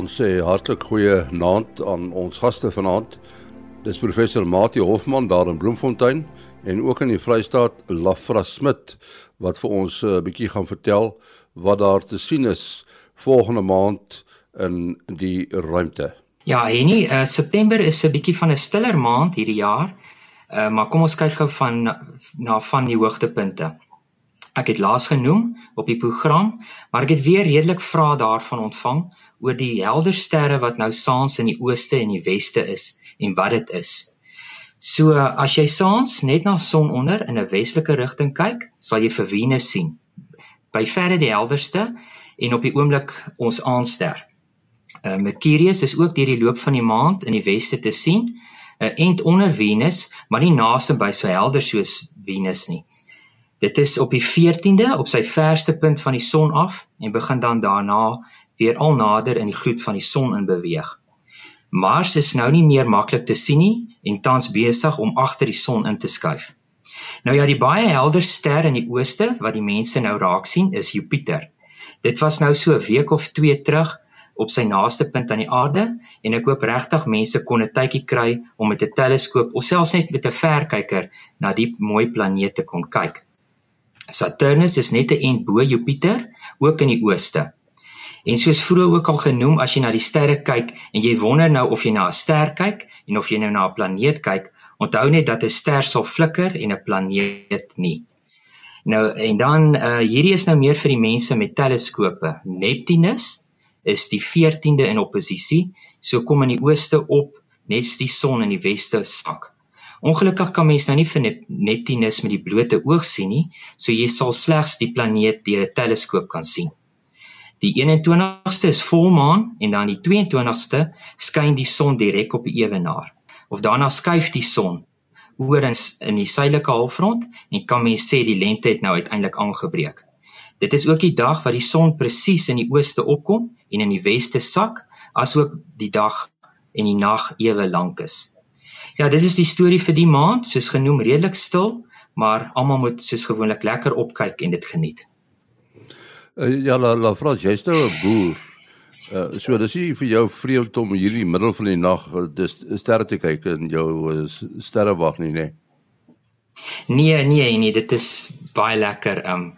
Ons sê hartlik goeie naand aan ons gaste vanaand. Dis professor Mati Hofman daar in Bloemfontein en ook in die Vrystaat Lafra Smit wat vir ons 'n uh, bietjie gaan vertel wat daar te sien is volgende maand in die ruimte. Ja, Henny, uh, September is 'n bietjie van 'n stiller maand hierdie jaar. Uh, maar kom ons kyk gou van na van die hoogtepunte. Ek het laas genoem op die program, maar ek het weer redelik vrae daarvan ontvang oor die helder sterre wat nou saans in die ooste en die weste is en wat dit is. So as jy saans net na son onder in 'n westelike rigting kyk, sal jy vir Venus sien. By verre die helderste en op die oomblik ons aanster. Uh, Mercurius is ook deur die loop van die maand in die weste te sien, uh, end onder Venus, maar nie naasby by so helder soos Venus nie. Dit is op die 14de op sy verste punt van die son af en begin dan daarna weer al nader in die gloed van die son in beweeg. Mars is nou nie meer maklik te sien nie en tans besig om agter die son in te skuif. Nou ja, die baie helder ster in die ooste wat die mense nou raak sien is Jupiter. Dit was nou so 'n week of 2 terug op sy naaste punt aan die aarde en ek hoop regtig mense kon 'n tydjie kry om met 'n teleskoop of selfs net met 'n verkyker na die mooi planeet te kon kyk. Saturnus is net 'n end bo Jupiter, ook in die ooste. En soos vroeër ook al genoem, as jy na die sterre kyk en jy wonder nou of jy na 'n ster kyk en of jy nou na 'n planeet kyk, onthou net dat 'n ster sal flikker en 'n planeet nie. Nou en dan uh hierdie is nou meer vir die mense met teleskope. Neptunus is die 14de in opposisie, so kom in die ooste op, net die son in die weste sak. Ongelukkig kan mens nou nie vir Neptunus met die blote oog sien nie, so jy sal slegs die planeet deur 'n teleskoop kan sien. Die 21ste is volmaan en dan die 22ste skyn die son direk op die ewenaar. Of daarna skuif die son oor in, in die suidelike halfrond en kan mens sê die lente het nou uiteindelik aangebreek. Dit is ook die dag wat die son presies in die ooste opkom en in die weste sak, asook die dag en die nag ewe lank is. Ja, dis is die storie vir die maand, soos genoem redelik stil, maar almal moet soos gewoonlik lekker opkyk en dit geniet. Uh, ja, la la Frans, jy's nou 'n boer. Uh, so dis nie vir jou vreemd om hierdie middel van die nag uh, dis sterre te kyk in jou uh, sterrewag nie, nê? Nee, nee, nee, dit is baie lekker. Um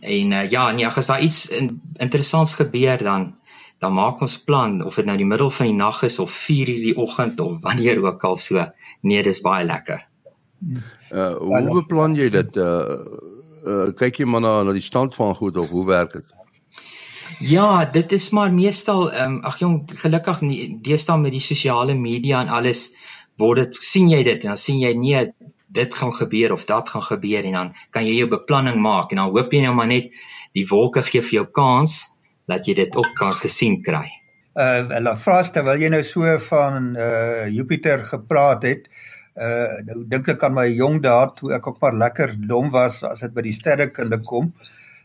en uh, ja, nee, as daar iets in, interessants gebeur dan dan maak ons plan of dit nou die middel van die nag is of 4 uur die oggend of wanneer ook al so. Nee, dis baie lekker. Uh hoe beplan jy dit? Uh, uh kyk jy maar na na die stand van goed of hoe werk dit? Ja, dit is maar meestal ehm um, ag jong, gelukkig nie deesdae met die sosiale media en alles word dit sien jy dit en dan sien jy nee, dit gaan gebeur of dat gaan gebeur en dan kan jy jou beplanning maak en dan hoop jy nou maar net die wolke gee vir jou kans dat jy dit ook kan gesien kry. Uh la vraag terwyl jy nou so van uh Jupiter gepraat het, uh nou dink ek aan my jong dae toe ek ook maar lekker dom was as dit by die sterrekunde kom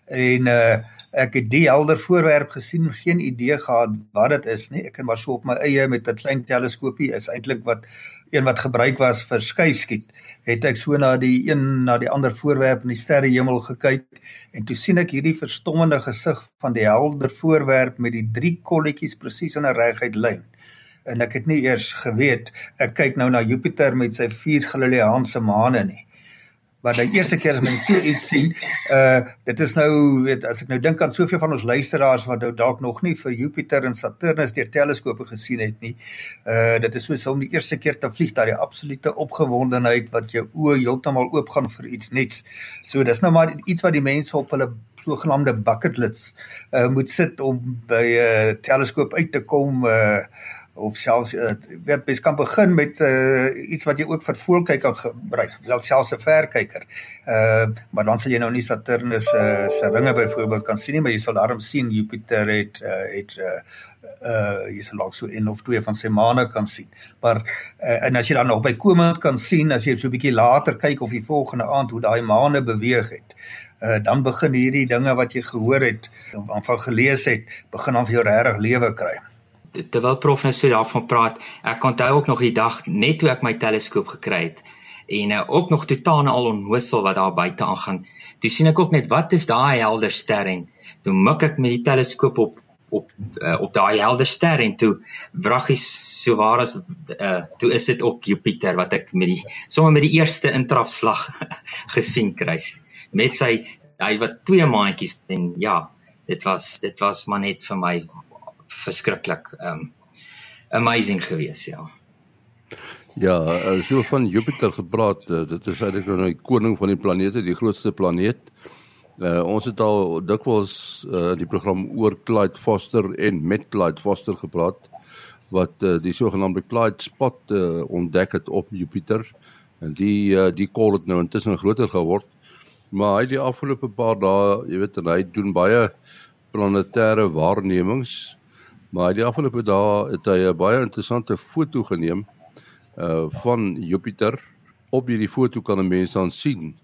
en uh ek het die helder voorwerp gesien, geen idee gehad wat dit is nie. Ek het maar so op my eie met 'n klein teleskoopie is eintlik wat een wat gebruik was vir skeiskiet het ek so na die een na die ander voorwerp in die sterrehemel gekyk en toe sien ek hierdie verstommende gesig van die helder voorwerp met die drie kolletjies presies in 'n reguit lyn. En ek het nie eers geweet ek kyk nou na Jupiter met sy vier Galileaanse maane nie wat die eerste keer as mens so iets sien, uh dit is nou weet as ek nou dink aan soveel van ons luisteraars wat nou dalk nog nie vir Jupiter en Saturnus deur teleskope gesien het nie. Uh dit is soos om die eerste keer te vlieg daai absolute opgewondenheid wat jou oë heeltemal oop gaan vir iets nuuts. So dis nou maar iets wat die mense op hulle sogenaamde bucket lists uh moet sit om by 'n uh, teleskoop uit te kom uh of selfs uh, weet mens kan begin met uh, iets wat jy ook vir voelkyk kan gebruik, wel selfs 'n verkyker. Uh maar dan sal jy nou nie Saturnus uh, se ringe byvoorbeeld kan sien nie, maar jy sal daarom sien Jupiter het uh, het uh uh jy sal ook so een of twee van sy maane kan sien. Maar uh, en as jy dan nog bykomend kan sien as jy so 'n bietjie later kyk of die volgende aand hoe daai maane beweeg het. Uh, dan begin hierdie dinge wat jy gehoor het van gelees het, begin dan vir jou regtig lewe kry terwyl prof nou so daarvan praat, ek onthou ook nog die dag net toe ek my teleskoop gekry het en uh, ook nog totaal al onnoosel wat daar buite aangaan. Toe sien ek ook net wat is daai helder ster en toe mik ek met die teleskoop op op uh, op daai helder ster en toe wraggies so waar as uh, toe is dit op Jupiter wat ek met die sommer met die eerste intrafslag gesien kry met sy hy wat twee maandjies en ja dit was dit was maar net vir my verskriklik um amazing geweest ja. Ja, so van Jupiter gepraat, dit is eintlik nou die koning van die planete, die grootste planeet. Uh, ons het al dikwels uh, die program oor Clyde Foster en met Clyde Foster gepraat wat uh, die sogenaamde Clyde spot uh, ontdek het op Jupiter. En die uh, die kol het nou intussen groter geword. Maar hy die afgelope paar dae jy weet hy doen baie planetêre waarnemings maar die afgelope dae het hy 'n baie interessante foto geneem uh van Jupiter op hierdie foto kan 'n mens dan sien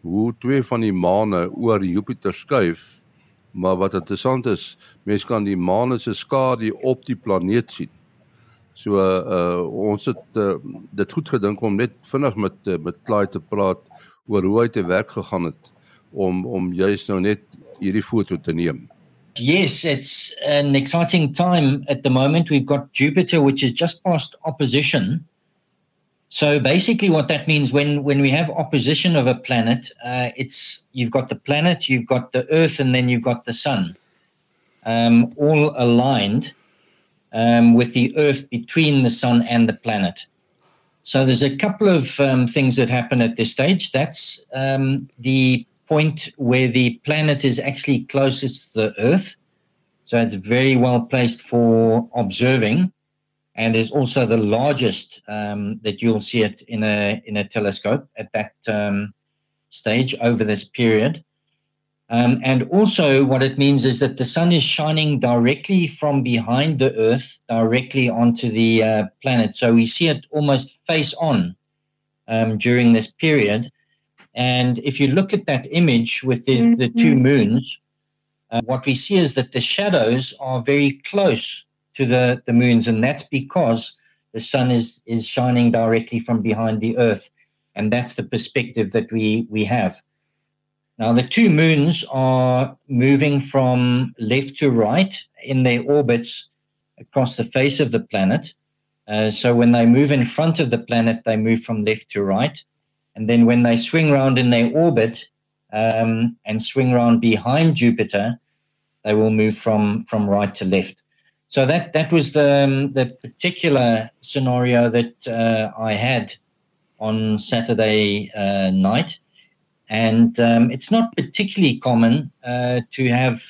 hoe twee van die maane oor Jupiter skuif. Maar wat interessant is, mense kan die maan se skadu op die planeet sien. So uh ons het uh, dit goed gedink om net vinnig met uh, met Clyde te praat oor hoe hy te werk gegaan het om om juist nou net hierdie foto te neem. Yes, it's an exciting time at the moment. We've got Jupiter which is just past opposition So basically, what that means when when we have opposition of a planet, uh, it's you've got the planet, you've got the Earth, and then you've got the Sun, um, all aligned um, with the Earth between the Sun and the planet. So there's a couple of um, things that happen at this stage. That's um, the point where the planet is actually closest to the Earth, so it's very well placed for observing and is also the largest um, that you'll see it in a in a telescope at that um, stage over this period. Um, and also, what it means is that the sun is shining directly from behind the Earth directly onto the uh, planet. So we see it almost face on um, during this period. And if you look at that image with the, mm-hmm. the two moons, uh, what we see is that the shadows are very close to the, the moons, and that's because the sun is, is shining directly from behind the earth. And that's the perspective that we, we have. Now, the two moons are moving from left to right in their orbits across the face of the planet. Uh, so when they move in front of the planet, they move from left to right. And then when they swing around in their orbit um, and swing around behind Jupiter, they will move from, from right to left. So that that was the um, the particular scenario that uh, I had on Saturday uh, night, and um, it's not particularly common uh, to have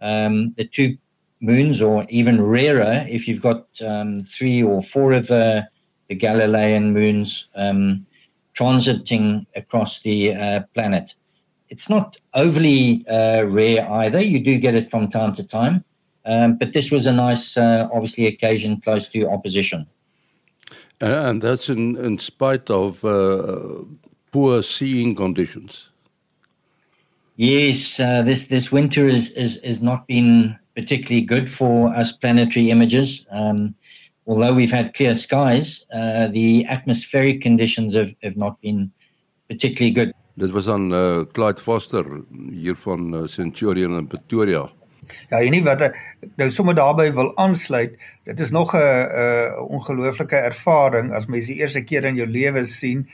um, the two moons, or even rarer if you've got um, three or four of the the Galilean moons um, transiting across the uh, planet. It's not overly uh, rare either. You do get it from time to time. Um, but this was a nice, uh, obviously, occasion close to opposition. And that's in, in spite of uh, poor seeing conditions. Yes, uh, this this winter is, is is not been particularly good for us planetary images. Um, although we've had clear skies, uh, the atmospheric conditions have, have not been particularly good. Dit was aan uh, Clyde Foster hier van uh, Centurion in Pretoria. Ja, en nie wat ek nou sommer daarbey wil aansluit, dit is nog 'n 'n ongelooflike ervaring as mens die eerste keer in jou lewe sien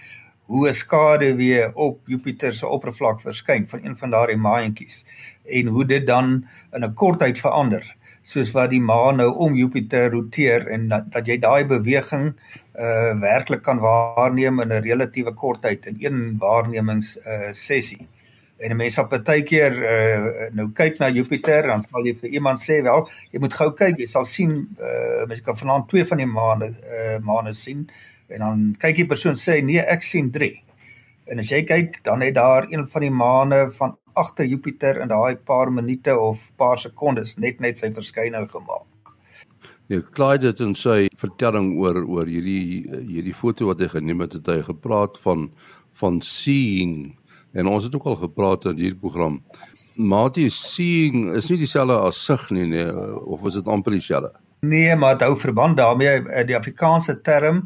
hoe 'n skade weer op Jupiter se oppervlak verskyn van een van daardie maantjies en hoe dit dan in 'n kort tyd verander soos wat die maan nou om Jupiter roteer en dat, dat jy daai beweging uh werklik kan waarneem in 'n relatiewe kort tyd in een waarnemings uh sessie. En 'n mens sal partykeer uh, nou kyk na Jupiter dan sal jy vir iemand sê wel, jy moet gou kyk, jy sal sien uh, mens kan vanaand twee van die maane uh, maane sien en dan kyk die persoon sê nee, ek sien 3. En as jy kyk, dan het daar een van die maane van agter Jupiter in daai paar minute of paar sekondes net net sy verskyning gemaak. Ja, Clyde het in sy vertelling oor oor hierdie hierdie foto wat hy geneem het, het hy gepraat van van seeing En ons het ook al gepraat in hierdie program. Mate seeing is nie dieselfde as sig nie, nee, of is dit amper dieselfde? Nee, maar dit hou verband daarmee eh, die Afrikaanse term,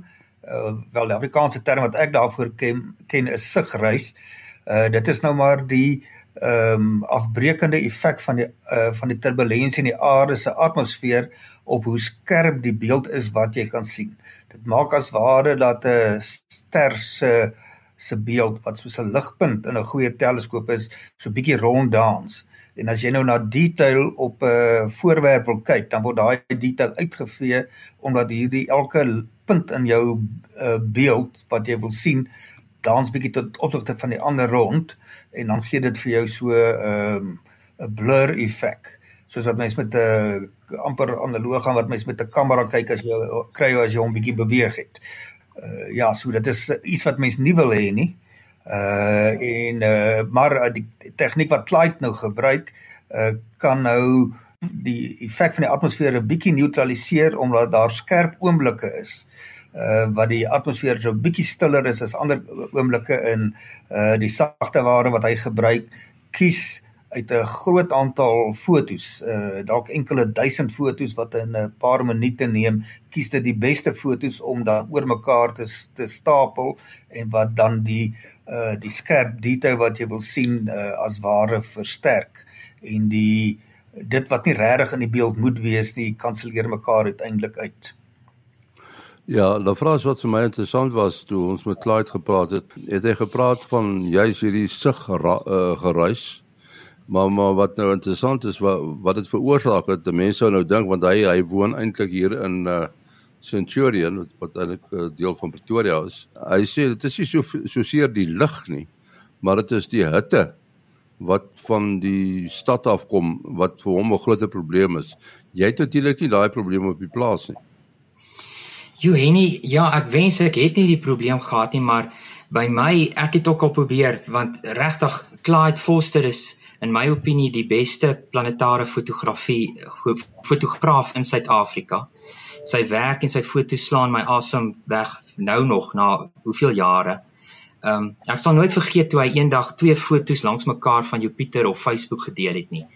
uh, wel die Afrikaanse term wat ek daarvoor ken, ken is sigreis. Uh dit is nou maar die ehm um, afbreekende effek van die uh, van die turbulensie in die aarde se atmosfeer op hoe skerp die beeld is wat jy kan sien. Dit maak as ware dat 'n ster se se beeld wat soos 'n ligpunt in 'n goeie teleskoop is, so bietjie rond dans. En as jy nou na detail op 'n uh, voorwerp wil kyk, dan word daai detail uitgevee omdat hierdie elke punt in jou uh, beeld wat jy wil sien dans bietjie tot opsigte van die ander rond en dan gee dit vir jou so 'n um, blur effek soos wat mens met 'n uh, amper analoog aan wat mens met 'n kamera kyk as jy kry as jy hom bietjie beweeg het. Uh, ja, so dit is iets wat mens nie wil hê nie. Uh en uh maar uh, die tegniek wat Clyde nou gebruik, uh kan nou die effek van die atmosfeer 'n bietjie neutraliseer omdat daar skerp oomblikke is. Uh wat die atmosfeer so bietjie stiller is as ander oomblikke in uh die sagte ware wat hy gebruik kies uit 'n groot aantal fotos, uh dalk enkele duisend fotos wat in 'n paar minute neem, kies dit die beste fotos om dan oor mekaar te te stapel en wat dan die uh die skerp detail wat jy wil sien uh as ware versterk en die dit wat nie regtig in die beeld moet wees nie, kanselleer mekaar uiteindelik uit. Ja, die vraag wat vir my interessant was toe ons met Clyde gepraat het, het hy gepraat van juis hierdie sig uh, geruis Maar maar wat nou interessant is wat wat dit veroorsaak het, mense sou nou dink want hy hy woon eintlik hier in uh Centurion wat, wat eintlik 'n uh, deel van Pretoria is. Hy sê dit is nie so so seer die lig nie, maar dit is die hitte wat van die stad af kom wat vir hom 'n groot probleem is. Jy het natuurlik nie daai probleem op die plaas nie. Johanny, ja, ek wens ek het nie die probleem gehad nie, maar by my ek het ook al probeer want regtig Clyde Foster is in my opinie die beste planetare fotografie fotograaf in Suid-Afrika. Sy werk en sy foto's slaan my asem weg nou nog na hoeveel jare. Ehm um, ek sal nooit vergeet toe hy eendag twee foto's langs mekaar van Jupiter op Facebook gedeel het nie.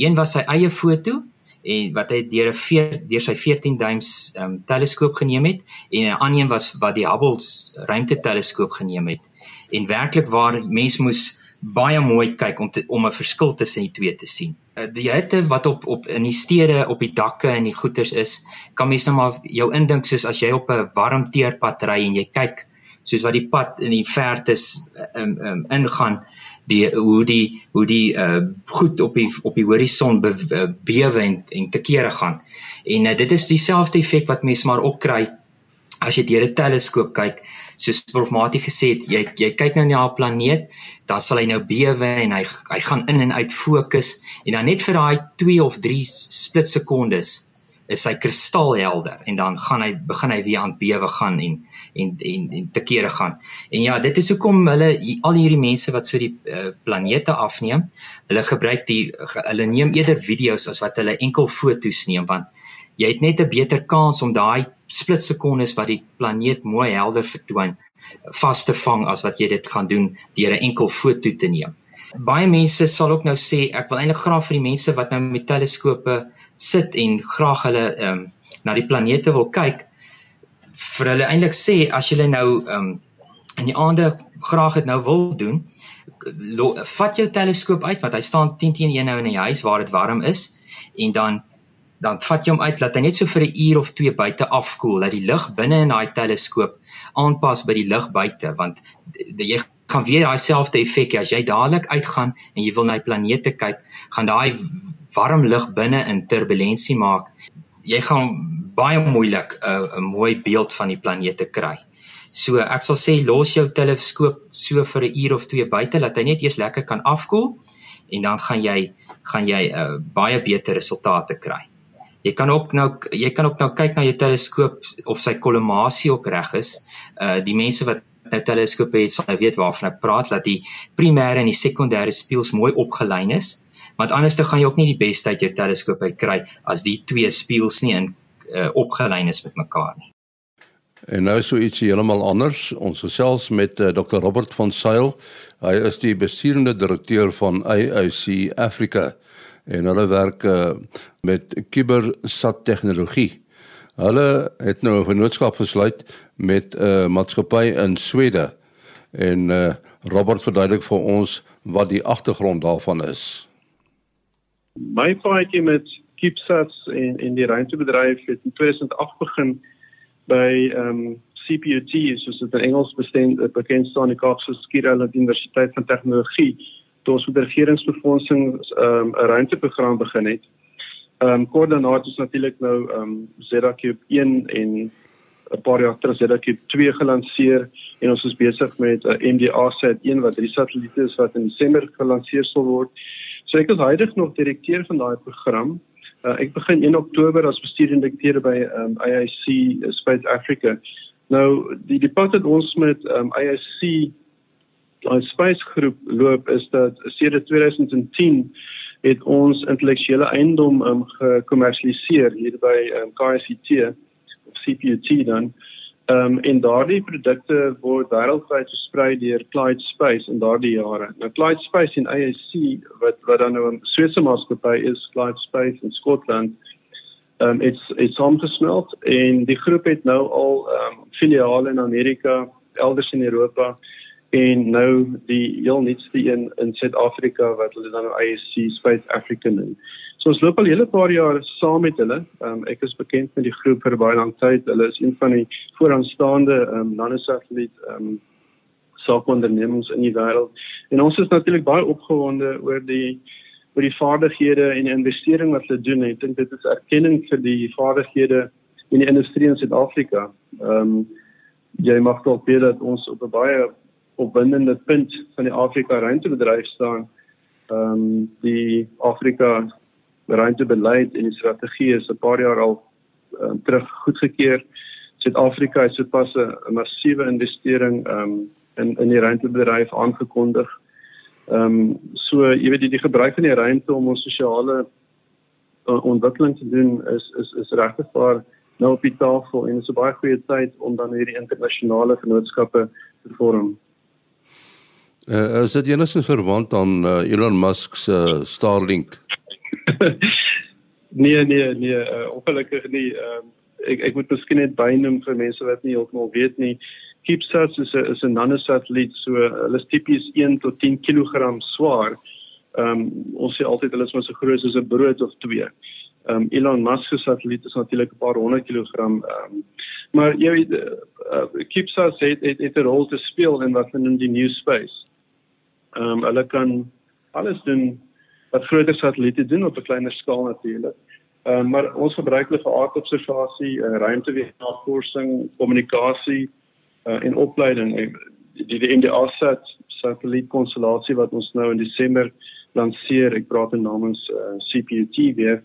Een was sy eie foto en wat hy deur 'n deur sy 14 duims ehm um, teleskoop geneem het en 'n ander een was wat die Hubble ruimteteleskoop geneem het. En werklik waar mens moes baie mooi kyk om te, om 'n verskil tussen die twee te sien. Uh, die hitte wat op op in die stede op die dakke en die goeters is, kan mens nou maar jou indink soos as jy op 'n warm teerpad ry en jy kyk soos wat die pad in die verte um, um, ingaan die hoe die hoe die uh, goed op die op die horison be, bewe en, en te kere gaan. En uh, dit is dieselfde effek wat mens maar opkry as jy deur 'n teleskoop kyk soos Prof Mati gesê het, jy jy kyk nou na 'n planeet, dan sal hy nou bewe en hy hy gaan in en uit fokus en dan net vir daai 2 of 3 split sekondes is hy kristalhelder en dan gaan hy begin hy weer aan bewe gaan en en en en te kere gaan. En ja, dit is hoekom hulle al hierdie mense wat so die uh, planete afneem, hulle gebruik die hulle neem eerder video's as wat hulle enkel foto's neem want jy het net 'n beter kans om daai split sekondes wat die planeet mooi helder vertoon vas te vang as wat jy dit gaan doen deur 'n enkel foto te neem. Baie mense sal ook nou sê ek wil eintlik graag vir die mense wat nou met teleskope sit en graag hulle ehm um, na die planete wil kyk vir hulle eintlik sê as jy nou ehm um, in die aande graag dit nou wil doen vat jou teleskoop uit want hy staan 10 teen 1 nou in die huis waar dit warm is en dan dan vat jy hom uit laat hy net so vir 'n uur of twee buite afkoel dat die lig binne in daai teleskoop aanpas by die lig buite want jy kan weer daai selfde effek as jy dadelik uitgaan en jy wil na die planete kyk gaan daai warm lig binne in turbulensie maak. Jy gaan baie moeilik 'n uh, mooi beeld van die planete kry. So ek sal sê los jou teleskoop so vir 'n uur of twee buite laat hy net eers lekker kan afkoel en dan gaan jy gaan jy 'n uh, baie beter resultate kry. Jy kan ook nou jy kan ook nou kyk na jou teleskoop of sy kolimasie ook reg is. Uh die mense wat nou teleskope het, sal weet waarvan ek praat dat die primêre en die sekondêre spieëls mooi opgelyn is. Want anders dan gaan jy ook nie die beste uit jou teleskoop uit kry as die twee spieëls nie in uh opgelyn is met mekaar nie. En nou so ietsie heeltemal anders. Ons gesels met uh, Dr. Robert van Sail. Hy is die besturende direkteur van AIC Africa en hulle werk uh, met kubersat tegnologie. Hulle het nou 'n vennootskap gesluit met 'n uh, maatskappy in Swede en uh, Robert verduidelik vir ons wat die agtergrond daarvan is. My paadjie met KeepSats en en die ruimtebedryf het in 2008 begin by ehm um, CPUT, soos dit in Engels bestaan, bekend staan die Kaapse Skiereiland Universiteit van Tegnologie, toe ons met regeringsbefondsing ehm um, 'n ruimteprogram begin het. Ehm um, het ons natuurlik nou ehm um, ZeroCube 1 en 'n paar jaar terug ZeroCube 2 gelanseer en ons is besig met 'n uh, MDA-sat 1 wat drie satelliete is wat in Desember gelanseer sal word. So ek is huidig nog direkteur van daai program. Uh, ek begin 1 Oktober as bestuurende direkteur by um, IIC Space Africa. Nou die pad wat ons met um, IIC ons space groep loop is dat sedert 2010 het ons intellektuele eiendom um, gekommersialiseer hier by um, KSCT of CPUT dan. Ehm um, en daardie produkte word wêreldwyd versprei deur Clyde Space in daardie jare. Nou Clyde Space en AAC wat wat dan nou 'n Switserse maatskappy is, Clyde Space in Skotland. Ehm um, it's it's omgesmelt en die groep het nou al ehm um, filiale in Amerika, elders in Europa en nou die heel nuutste een in Suid-Afrika wat hulle dan nou ISC Space Africa noem. So ons loop al hele paar jaar saam met hulle. Um, ek is bekend met die groep vir baie lank tyd. Hulle is een van die vooraanstaande um, nanosatelliet um saakondernemings in die wêreld. En ons is natuurlik baie opgewonde oor die oor die vaardighede en die investering wat hulle doen. Ek dink dit is erkenning vir die vaardighede in die industrie in Suid-Afrika. Um jy mag dalk weet dat ons op 'n baie opwindende punt van die Afrika ruimtebedryf staan. Ehm um, die Afrika ruimtebeleid en die strategie is 'n paar jaar al um, terug goedgekeur. Suid-Afrika het sopas 'n massiewe investering ehm um, in in die ruimtebedryf aangekondig. Ehm um, so jy weet die, die gebruik van die ruimte om ons sosiale uh, ontwikkeling te doen is is is regtig waar nou op die tafel en dit is 'n baie goeie tyd om dan hierdie internasionale vennootskappe te vorm. Uh, is dit enigstens verwant aan uh, Elon Musk se uh, Starlink? nee, nee, nee, uh, ongelukkig nie. Uh, ek ek moet miskien net bynoem vir mense wat nie heeltemal weet nie. CubeSat is 'n is 'n nanosatelliet, so hulle is tipies 1 tot 10 kg swaar. Ehm um, ons sê altyd hulle is maar so groot soos 'n brood of twee. Ehm um, Elon Musk se satelliet is natuurlik 'n paar honderd kilogram. Ehm um, maar jy weet uh, uh, CubeSat het 'n rol te speel in wat hulle noem die new space. Ehm um, hulle kan alles doen wat groter satelliete doen op 'n kleiner skaal natuurlik. Ehm uh, maar ons gebruik hulle vir aardobservasie, uh, ruimtewetenskapsnavorsing, kommunikasie uh, en opleiding. Die die, die MDA-sat satellietkonstellasie wat ons nou in Desember lanseer, ek praat in namens uh, CPUT weer.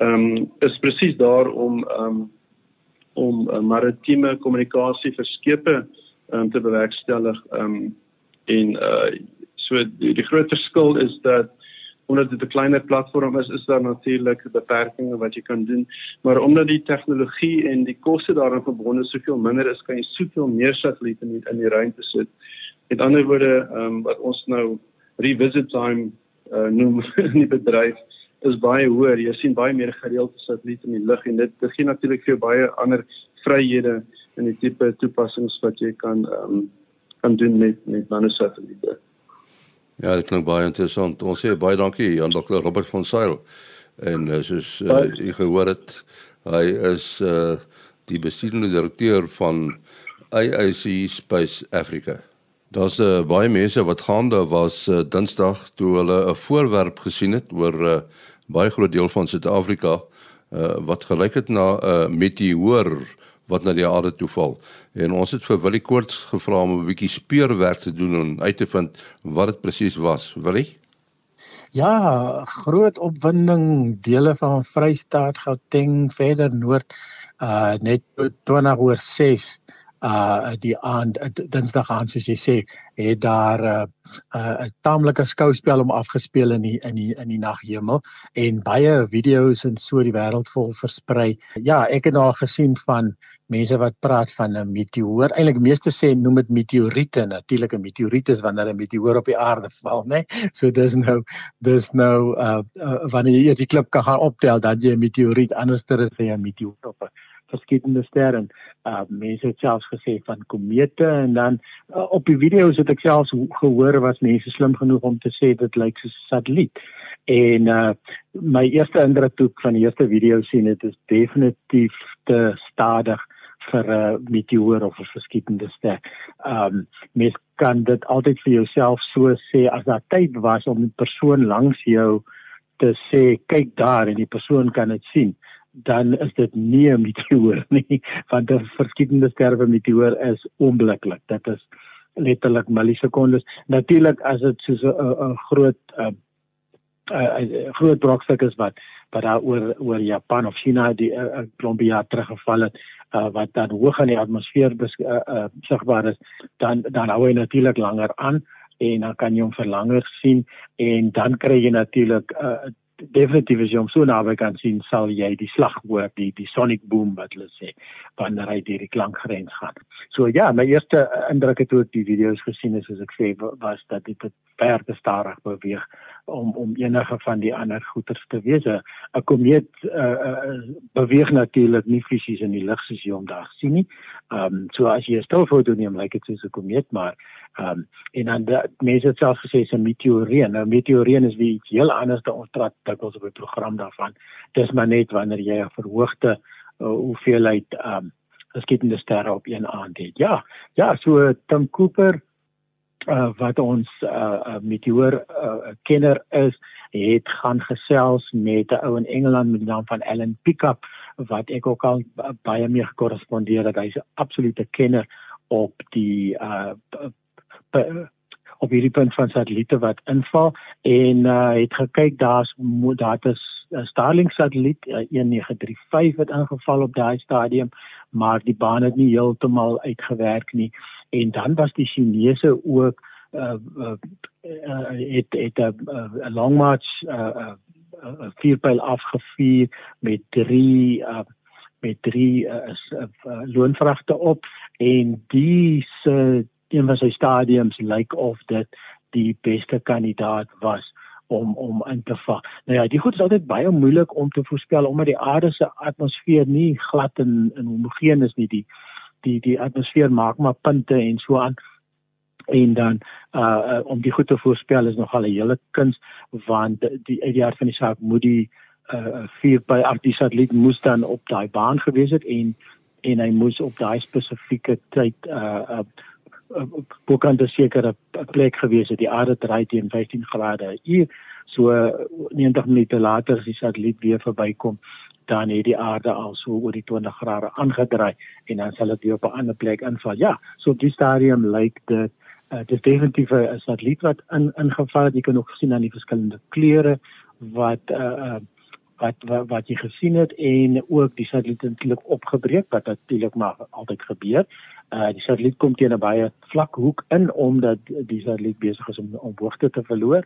Ehm um, is presies daar om ehm um, om uh, maritieme kommunikasie vir skepe um, te bewerkstellig ehm um, en uh so die, die groot verskil is dat omdat dit 'n kleiner platform is, is daar natuurlik beperkings wat jy kan doen, maar omdat die tegnologie en die koste daaraan verbonde soveel minder is, kan jy soveel meer satelliete in in die ruimte sit. Met ander woorde, ehm um, wat ons nou revisit time uh, noem in die bedryf is baie hoër. Jy sien baie meer gereelde satelliete in die lug en dit gee natuurlik vir jou baie ander vryhede in die tipe toepassings wat jy kan ehm um, kan doen met met nanosatelliete. Ja, dit klink baie interessant. Ons sê baie dankie aan Dr. Robert van Sail. En uh, soos uh, u gehoor het, hy is uh die bestuurende direkteur van AIC Space Africa. Daar's uh, baie mense wat gaande was uh, Dinsdag toe hulle 'n voorwerp gesien het oor 'n uh, baie groot deel van Suid-Afrika uh, wat gelyk het na 'n uh, meteoor wat na die aarde toe val. En ons het vir Willie Koorts gevra om 'n bietjie speurwerk te doen en uit te vind wat dit presies was. Willie? Ja, groot opwinding dele van Vrystaat, Gauteng, verder noord uh net 20 oor 6 uh die aand Dinsdag aand soos jy sê het daar 'n uh, 'n uh, taamlike skouspel om afgespeel in die in die in die naghemel en baie video's en so die wêreld vol versprei. Ja, ek het daar gesien van mense wat praat van 'n meteoor. Eintlik meeste sê noem dit meteoriete. Natuurlik 'n meteoriet is wanneer 'n meteoor op die aarde val, né? Nee? So dis nou dis nou uh, uh wanneer jy die klip kan gaan optel dat jy 'n meteoriet anders ter is jy 'n meteoor op 'n verskillende sterre. Uh mense het selfs gesê van komete en dan uh, op die video's het ek selfs gehoor was mense slim genoeg om te sê dit lyk soos 'n satelliet. En uh my eerste indruk toe van die eerste video sien dit is definitief te stadig vir 'n uh, meteoor of 'n verskillende ster. Um mens kan dit altyd vir jouself so sê as daar tyd was om 'n persoon langs jou te sê kyk daar en die persoon kan dit sien dan is dit nie 'n meteoor nie want 'n verskillende sterwe meteoor is onmiddellik. Dit is letterlik millisekondes. Natuurlik as dit soos 'n groot 'n groot brokstuk is wat wat daar oor oor Japan of China die 'n klompie jaar teruggeval het uh, wat dan hoog in die atmosfeer uh, uh, sigbaar is dan dan hou hy natuurlik langer aan en dan kan jy hom verlanger sien en dan kry jy natuurlik uh, definitief as jy hom so naby kan sien sal jy die slag hoor die die sonic boom wat hulle sê wanneer hy deur die klankgrens gaan. So ja, my eerste indruk het toe ek die video's gesien het soos ek sê was dat dit ver te stadig beweeg om om enige van die ander goeters te wees. 'n Komeet uh, uh, beweeg natuurlik nie fisies in die lug soos jy hom daar sien nie. Ehm um, so as jy 'n stilfoto neem, lyk dit soos 'n komeet, maar ehm um, en dan mense het self gesê 'n meteoreen. Nou meteoreen is wie iets heel anders te onttrad dikwels op 'n program daarvan. Dis maar net wanneer jy 'n verhoogde uh, hoeveelheid ehm um, geskiedenis sterre op een aand het. Ja, ja, so Tim Cooper uh, wat ons uh, uh, meteoor uh, kenner is, het gaan gesels met 'n ou in Engeland met die naam van Alan Pickup wat ek ook al baie mee gekorrespondeer het. Hy's 'n absolute kenner op die uh op hierdie punt van satelliete wat inval en uh het gekyk daar's daar is 'n Starlink satelliet uh, 1935 het ingeval op daai stadium maar die baan het nie heeltemal uitgewerk nie. En dan was die Chinese ook uh, uh, uh het het 'n uh, uh, long march uh, uh 'n vierpyl afgevuur met drie uh, met drie uh, uh, uh, loonvragte op en die se een van sy stadiums lyk like of dit die beste kandidaat was om om in te val. Nou ja, die goed is altyd baie moeilik om te voorspel omdat die aarde se atmosfeer nie glad en, en homogeen is nie. Die die die atmosfeer maak maar punte en so aan en dan uh, uh om die goed te voorspel is nogal 'n hele kuns want die uit die hart van die saak moet die uh vier by die satelliet moes dan op daai baan gewees het en en hy moes op daai spesifieke tyd uh uh bokant 'n sekere plek gewees het. Die aarde draai teen 15 grade uur. So 90 minute later as die satelliet weer verbykom. Dan het die aarde al so oor die 20 grade aangedraai en dan sal dit weer op 'n ander plek inval. Ja so op die stadium lyk dit uh, dit is definitief 'n satelliet wat in ingeval het. Jy kan ook sien aan die verskillende kleure wat uh wat, wat wat jy gesien het en ook die satelliet eintlik opgebreek wat natuurlik maar altyd gebeur. Uh die satelliet kom teen 'n baie vlak hoek in omdat die satelliet besig is om om hoogte te verloor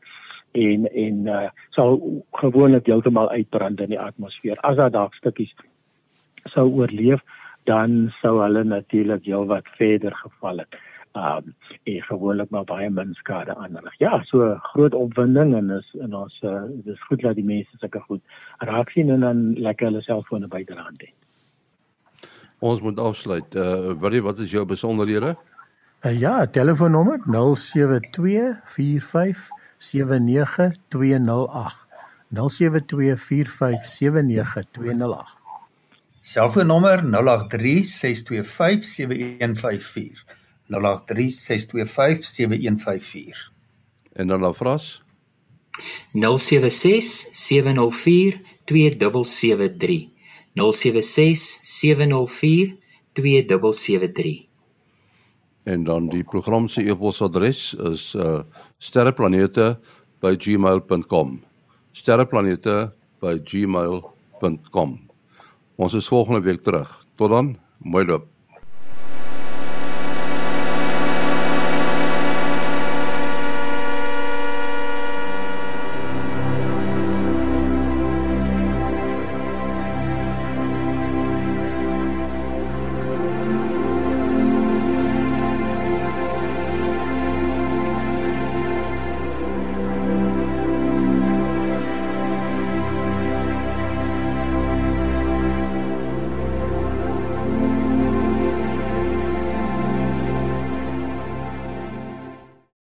en en uh sal gewoonlik heeltemal uitbrand in die atmosfeer. As daar dalk stukkies sou oorleef, dan sou hulle natuurlik heelwat verder geval het um en gewoonlik maar baie min skade aanrig. Ja, so groot opwinding en is en ons uh, dis goed dat die mense sulke goed raak sien en dan lekker hulle selfone byderhand het. Ons moet afsluit. Uh wat wat is jou besonderhede? Uh, ja, telefoonnommer 0724579208. 0724579208. Selfoonnommer 0836257154. 0836257154. En dan afras 0767042773. 0767042773. En dan die program se e-posadres is uh sterreplanete@gmail.com. sterreplanete@gmail.com. Ons is volgende week terug. Tot dan, mooi loop.